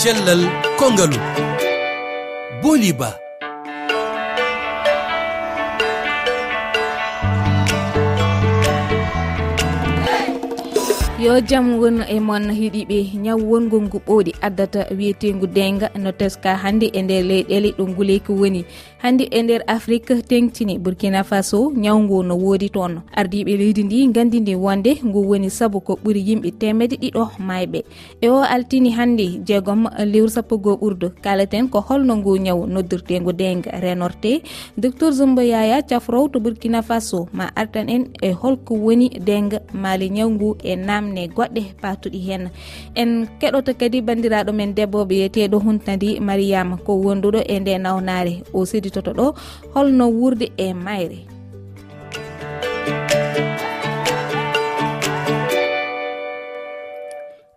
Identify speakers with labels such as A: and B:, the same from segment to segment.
A: cellal kongalu. Boliba.
B: Yo jaam won e moon heeɗiɓe ñaw wongol ngu ɓooɗi addata wiyetengu denga no teska hannde e nder leyɗele ɗo nguleyki woni. hannde e nder afrique tengtini burkina faso ñawgo no woodi toon. Ardiɓe leydi ndi gandi ndi wonde ngu woni sabu ko ɓuri yimɓe temedde ɗiɗo mayɓe e o altini hannde jeegom lewru sappo goo ɓurdu. Kalaten ko holno ngu ñawu noddirtengu denga renorte. Docteur zumba yaya cafrow to burkina faso ma artan en e holko woni denga maali ñawngu e namne goɗɗe patuɗi hen en keɗoto kadi bandiraɗo men debbo ɓe yeteɗo huntadi mariama ko wonduɗo e nde nawnare o sidi udditoto ɗo holno wurde e mayre.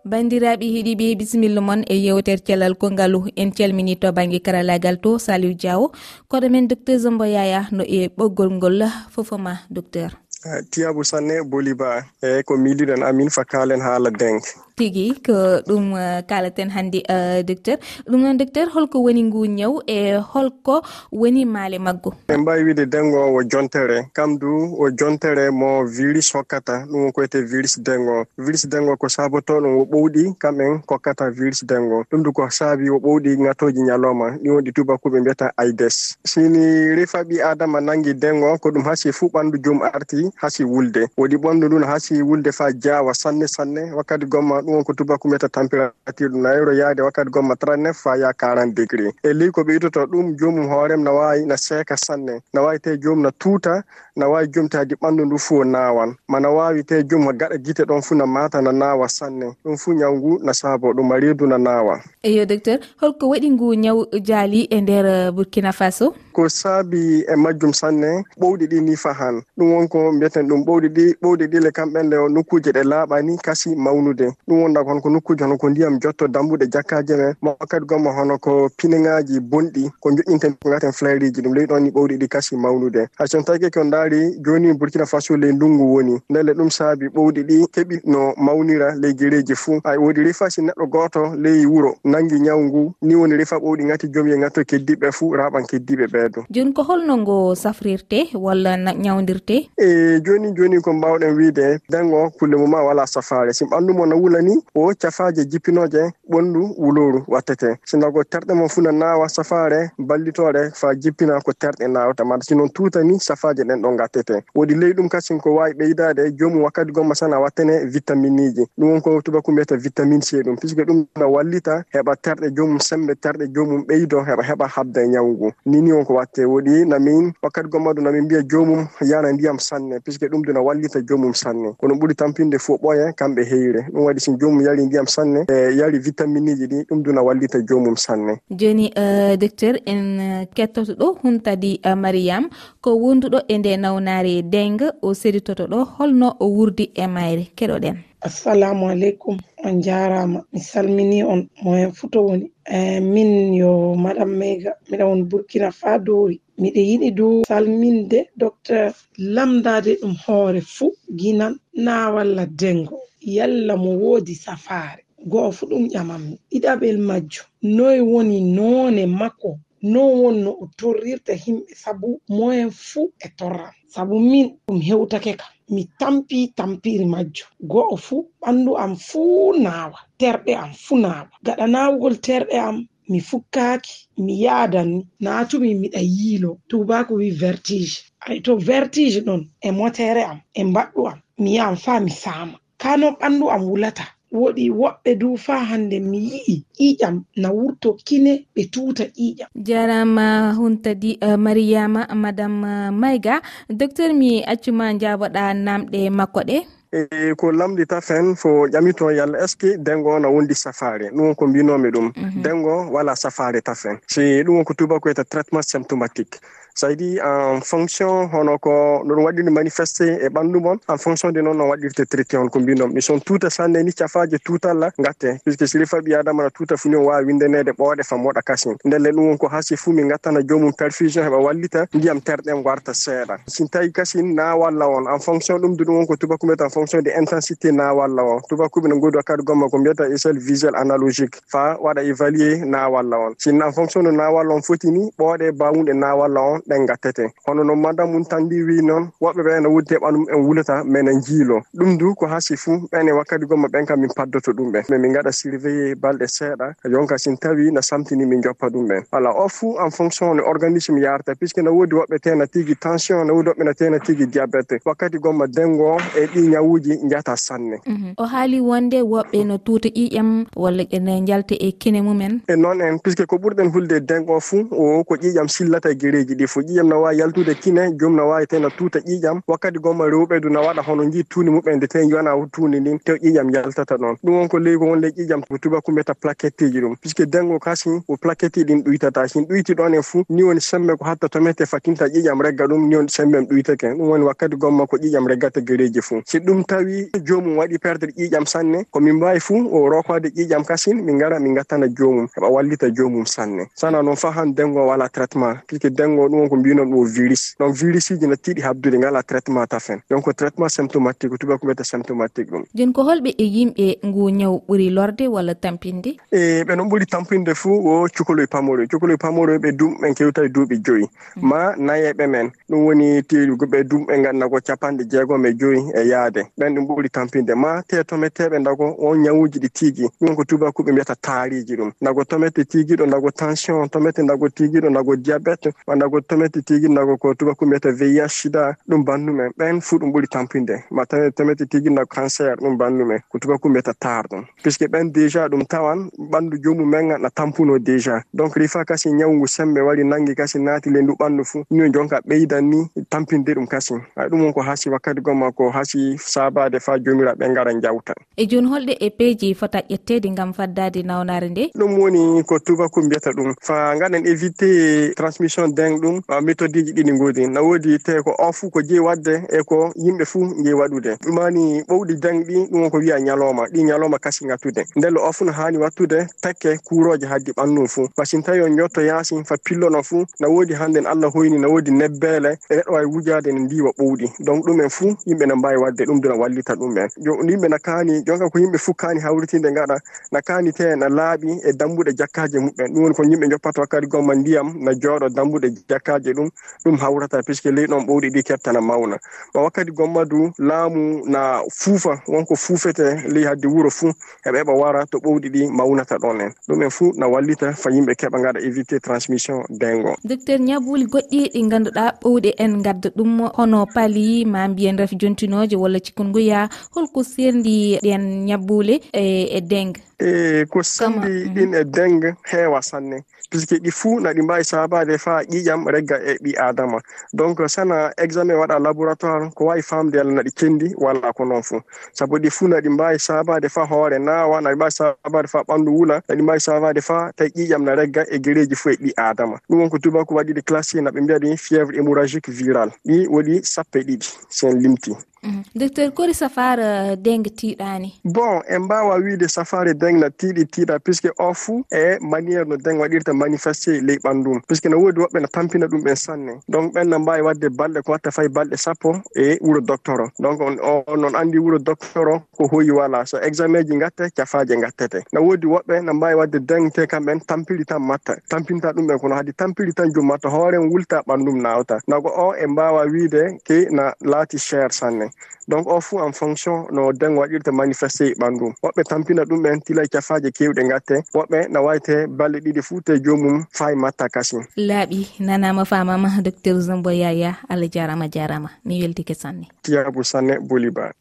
B: Bandiraɓe heeɗiɓe bisimilla moon e yewtere cellal kongalu en calmini to banggue karallagal to saliw diawo koɗo men docteur zombo yaya no e ɓoggol ngol fofoma docteur.
C: Ah, Tiyabou sanne boliba eyyi ko miliɗen amin fa kalen haala dengue
B: tigi ko ɗum uh, kalaten hannde uh, docteur. Ɗum noon docteur holko woni ngu ñaw e holko woni maale maggo
C: en mbawi wiide dengo o wo jontere. Kam du o jontere mo virus hokkata. Ɗum won koyete virus dengo. Virus dengo ko saboto ɗum wo ɓowɗi kamɓen kokkata virus dengo. Ɗum du ko saabi wo ɓowɗi ŋatoji ñalowma ɗi wonɗi tubakuɓe mbiyata aides sini refa ɓi adama nangi dengo ko ɗum hasi fuu ɓandu joom arti hasi wulde. Woɗi ɓandu ndun hasi wulde fa jawa sanne sanne. Wakkati gomma ɗum won ko tubaku meta température ɗum nayro yaade wakkati gomma 39 fa ya 40 degré. E li ko ɓe idoto ɗum jomum hoorem na wawi na seeka sanne na wawi te jomum na tuuta na wawi jomtadi ɓanndu ndu fuu o nawan mana wawi te jomum gaɗa gite ɗon fuu na mata na nawa sanne. Ɗum fuu ñaw ngu na saabo ɗum ma reedu na nawa
B: eyo docteur holko waɗi ngu ñaw jaali e nder burkina faso?
C: ko saabi e majjum sanne ɓowɗi ɗi ni fahan. Ɗum wonko mbiyeten ɗum ɓowɗi ɗi ɓowɗi ɗi le kamɓenle o nokkuuje ɗe laaɓani kasi mawnude. Ɗum wonda ko nokkuji hono ko ndiyam jotto dambuɗe jakkaji men. Makkadi gomma hono ko pineŋaji bonɗi ko joƴƴinten gaten flairiji. Ɗum ley ɗon ni ɓowɗi ɗi kasi mawnude. Hay son tawi keke daari joni burkina faso ley ndungu woni. Ndele ɗum saabi ɓowɗi ɗi keɓi no mawnira ley guereji fuu. Ay wodi refasi neɗɗo gooto ley wuro. Nangi ñaw ngu ni woni refa ɓowɗi gati joomi e gatto keddiɓe fuu raɓan keddiɓe ɓe dow
B: joni ko holno ngo safrirte walla ñawdirte
C: e joni joni ko mbawɗen wiide dengo kulle mum ma wala safare si ɓanndumo no wula ni o cafaje jippinoje ɓonndu wuloru wattete. Sino ko terɗe mo fuu no nawa safare ballitore fa jippina ko terɗe nawata mata sinon tuuta ni safaje ɗen ɗo gattete woodi ley ɗum kasin ko wawi ɓeydade jomum wakkati gomma sana wattene vitamine iji. Ɗum won ko tubako mbiyata vitamine c ɗum. Puisque ɗum no wallita heɓa terɗe jomum sembe terɗe jomum ɓeydo heɓa heɓa habda e ñawu nini on ko watte woɗi namin wakkati gommaɗo namin mbiya jomum yana ndiyam sanne puisque ɗum duna wallita jomum sanne. Kono ɓuuri tampinde fo ɓoye kamɓe heyre. Ɗum waɗi sin jomum yari ndiyam sanne e yari vitamine ji ɗi ɗum duna wallita jomum sanne.
B: Joni e, docteur en e, kettoto ɗo huntadi e, mariame ko wonduɗo e nde nawnare dengue o seditoto ɗo holno o wurdi e mayre. Keɗoɗen.
D: assalamu aleykum on jarama mi salmini on mo hen futo woni. Eh, min yo madam meyga miɗa won burkina fa dowri miɗa yiɗi dow salminde docteur lamdade ɗum hoore fuu guinan na walla dengo yalla mo woodi safaare. Goo fu ɗum ƴamanmi ɗiɗaɓel majjum. Noy woni noone makko. non wonno o torrirta himɓe sabu moyen fuu e torran sabu min ɗum hewtake kam mi tampi tampiri majjo go'o fuu ɓandu am fuu naawa. Terɗe am fuu naawa. Gaɗa naawugol terɗe am mi fukkaaki mi yaadanni naatumi miɗa yiilo. Tubako wi vertige. Ay to vertige ɗon e motere am e mbaɗɗu am. Mi yahan faa mi saama. Kano ɓandu am wulata. woɗi woɓɓe du fa hande mi yi'i ƴiƴam na wurto kine ɓe tuuta ƴiƴam.
B: Jarama huntadi uh, eh, mariama madame eh, mayga docteur mi accuma jaboɗa namɗe makko ɗe.
C: E ko lamɗi tafen fo ƴamito yalla est ce que dengo no wondi safare. Ɗum won ko mbinomi ɗum. Mhm. Dengo wala safare tafen. Si ɗum won ko tubakoyta traitement symptomatique. so en um, fonction hono ko noɗum waɗiri manifesté e ɓanndu mon. En fonction de noon no waɗirte traité on ko mbinon mi son tuuta sanne ni cafaaje tuutalla ngatte. Puisque sili fa ɓi adama na tuuta funi on waawi windanede ɓooɗe fam moɗa kasin. Ndelle ɗum won ko hasi fuu min ngattana joomum perfusion heɓa wallita ndiyam terɗen warta seeɗa. Sin tawi kasin na walla on. En fonction ɗum de ɗum won ko tubakuɓe en fonction de intensité na walla on. Tubakuɓe no ngodi wakkati gomma ko mbiyata échelle visuel analogique. Fa waɗa évalué na walla on. Sin en fonction de na walla on foti ni ɓooɗe baawunɗe na walla on ɗen gattete hono no madame mum tandi wi noon woɓɓe ɓe ene wudde ɓanum en wulata mais ne jiilo ɗum du ko hasi fuu ɓen e wakkati gomma ɓen kam min paddoto ɗum ɓen mais min gaɗa surveillé balɗe seeɗa jonka sin tawi no samtini min joppa ɗum ɓen voilà o fuu en fonction no organisme yarata puisque no woodi woɓɓe tena tigui tension no woodi woɓɓe no tena tigui diabete. Wakkati gomma dengo e ɗi ñawuji jata sanne.
B: Mhm. O haali wonde woɓɓe no tuuta ƴiƴam walla ene jalta e kine mumen?
C: E noon en puisque ko ɓurɗen hulde dengo fuu o ko ƴiƴam sillata e guereji ɗi fo ƴiƴam na wawi yaltude kine joom na wawi tena tuuta ƴiƴam. Wakkati gomma rewɓe du na waɗa hono jii tuuni muɓen de te jona tuuni ndin tew ƴiƴam yaltata noon. Ɗum won ko ley ko wonde ƴiƴam ko tubaku mbiyata plaquette ji ɗum. Puisque dengo kasi ko plaquette ɗin ɗuytata sin ɗuyti ɗon en fuu ni woni sembe ko hatta tomete fatinta ƴiƴam regga ɗum ni woni sembe m ɗuytake ɗum woni wakkati gomma ko ƴiƴam reggata guereji fuu. Si ɗum tawi joomum waɗi perdre ƴiƴam sanne komin mbawi fuu o rokode ƴiƴam kasin min gara min gattana joomum heɓa wallita joomum sanne. Sana noon fa han dengo wala traitement. Puisque dengo ɗum won ko mbinon ɗum virus. Donc virus uji ne tiiɗi habdude ngala traitement tafen donc traitement symptomatique ko mbiyata symptomatique ɗum.
B: Joni ko holɓe e yimɓe ngu ñaw ɓuuri lorde walla tampinde?
C: E ɓe noon ɓuuri tampinde fuu o cukaloye pamoroy cukaloye pamoroy ɓe dum ɓen kewta e duuɓi joyi. Mm. Ma nayeɓe men ɗum woni ɓe dum ɓe ngannda ko capanɗe jeegom e joyi e yaade. Ɓen ɗum ɓuuri tampinde. Ma te tometeɓe dago on ñawuji ɗi tiigi. Ɗum ko tubakuɓe mbiyata taariji ɗum. Dago tomete tiigiɗo dago tension tomete dago tiigiɗo dago diabete ma dago tamedde tigi nago ko tubaku mbiyata vih sida ɗum bandumen ɓen fuu ɗum ɓuuri tampinde. Ma tawe tamedde tigi nago cancer ɗum bandumen ko tubaku mbiyata tar ɗum. Puisque ɓen déjà ɗum tawan ɓandu jomum jomumen na tampuno déjà. Donc rifa kasi ñawngu sembe wari nangi kasi naati le ndu ɓandu fuu. Ni jonka ɓeydan ni tampinde ɗum kasi. Ay ɗum won ko hasi wakkati gomma ko hasi sabade fa jomiraɓe gara jawta
B: e joni holɗe e peeji fota ƴettede gam faddade nawnare nde?
C: Ɗum woni ko tubaku mbiyata ɗum. Fa gaɗen évité transmission deng ɗum Ah, méthodiji ɗi ɗi goodi na woodi te ko o fuu ko jeyi wadde e ko yimɓe fuu jeyi waɗude. Ɗumani ɓowɗi jangɗi ɗum won ko wiya ñalowma ɗi ñalowma kasi gattude ndelle o fuu no haani wattude takke kuuroje haddi ɓanndu fuu. Pasin tawi on jotto yaasi fa pillono fuu na woodi hannde n allah hoyni na woodi nebbeele e neɗɗo wawi e wujade ne ndiwa ɓowɗi. Donc ɗumen fuu yimɓe ne mbawi wadde ɗum duna wallita ɗumen. Yimɓe na kaani jonka ko yimɓe fuu kaani hawritinde gaɗa na kaani te na laaɓi e dambuɗe jakkaji muɓɓen ɗum woni ko yimɓe joppata wakkati gomma ndiyam na jooɗo dambuɗe jakka zakkaji ɗum ɗum hawrata puisque ley ɗon ɓowɗi ɗi kettana mawna. Ma wakkati gomma du laamu na fuufa wonko fuufete ley hadde wuuro fuu heɓa heɓa wara to ɓowɗi ɗi mawnata ɗon en. Ɗumen fuu na wallita fa yimɓe keɓa gaɗa évité transmission dengo.
B: Docteur ñabuli goɗɗi ɗi ganduɗa ɓowɗe en gadda ɗum hono paali ma mbiyen ref jontinoje walla cikkunguya holko serdi ɗen ñabbule e e dengue
C: e eh, ko sendi ɗin mhm. e dengue heewa sanne. puisque ɗi fuu naɗi mbawi sabade fa ƴiƴam regga e ɓi adama donc sana examen waɗa laboratoire ko wawi famde allah naɗi kendi walla ko noon fuu. Saabu ɗi fuu naɗi mbawi sabade fa hoore nawa naɗi mbawi sabade fa ɓandu wula naɗi mbawi sabade fa tawi ƴiƴam na regga e guereji fuu e ɓi adama ɗum won ko tubako waɗiɗi classé naɓe mbiyaɗi fièvre hémorragique viral ɗi woɗi sappo e ɗiɗi sen limti.
B: Mhm. docteur kori safare eh, dengue tiiɗani
C: bon en mbawa wiide safare dengla tiiɗi tiiɗa puisque o fuu e maniére no deng waɗirta manifesté e ley ɓandum puisque no woodi woɓɓe no tampina ɗum ɓen sanne. Donc ɓen no mbawi wadde balɗe ko watta fayi balɗe sappo e wuuro docteur o donc on noon andi wuuro docteur o ko hoyi wala so examen ji gatte cafaje gattete no woodi woɓɓe no mbawi wadde deng te kamɓen tampiri tan matta. Tampinta ɗum ɓen kono haadi tampiri tan jum matta. Hoore wulta ɓandum nawta nago o e mbawa wiide ke na laati cher sanne. donc o fuu en fonction no den waɗirta manifesté e ɓanndum woɓɓe tampina ɗum ɓen tila cafaje keewɗe ngatte. Woɓɓe no wayte balɗe ɗiɗi fuu te joomum fay matta kasi
B: laaɓi nanama famama docteur zombo yaya allah jarama jarama. Mi weltike sanne.
C: Tiyabou sanne boliba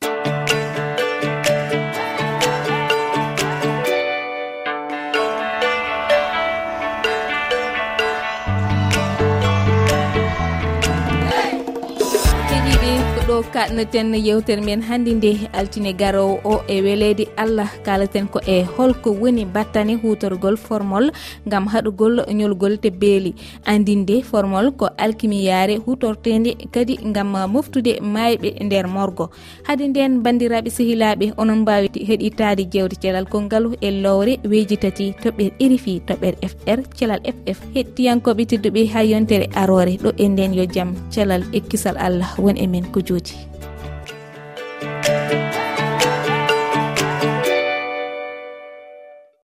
C: Baby ɗo
B: kaɗnoten yewtere men hannde nde altine garowo o e weleede allah kalaten ko e holko woni battane hutorgol formol ngam haɗugol ñolgol te beeli andinde formol ko alkimiyaare hutortede kadi ngam moftude maayɓe nder morgo. Hade nden bandiraɓe sehilaɓe onon mbawi heɗitade jewte celal kolngalu e lowre weji tati toɓɓere irifi toɓɓere fr celal ff hettiyankoɓe tedduɓe ha yontere arore. Ɗo e nden yo jaam celal e kisal allah. Won e men ko jo ujuji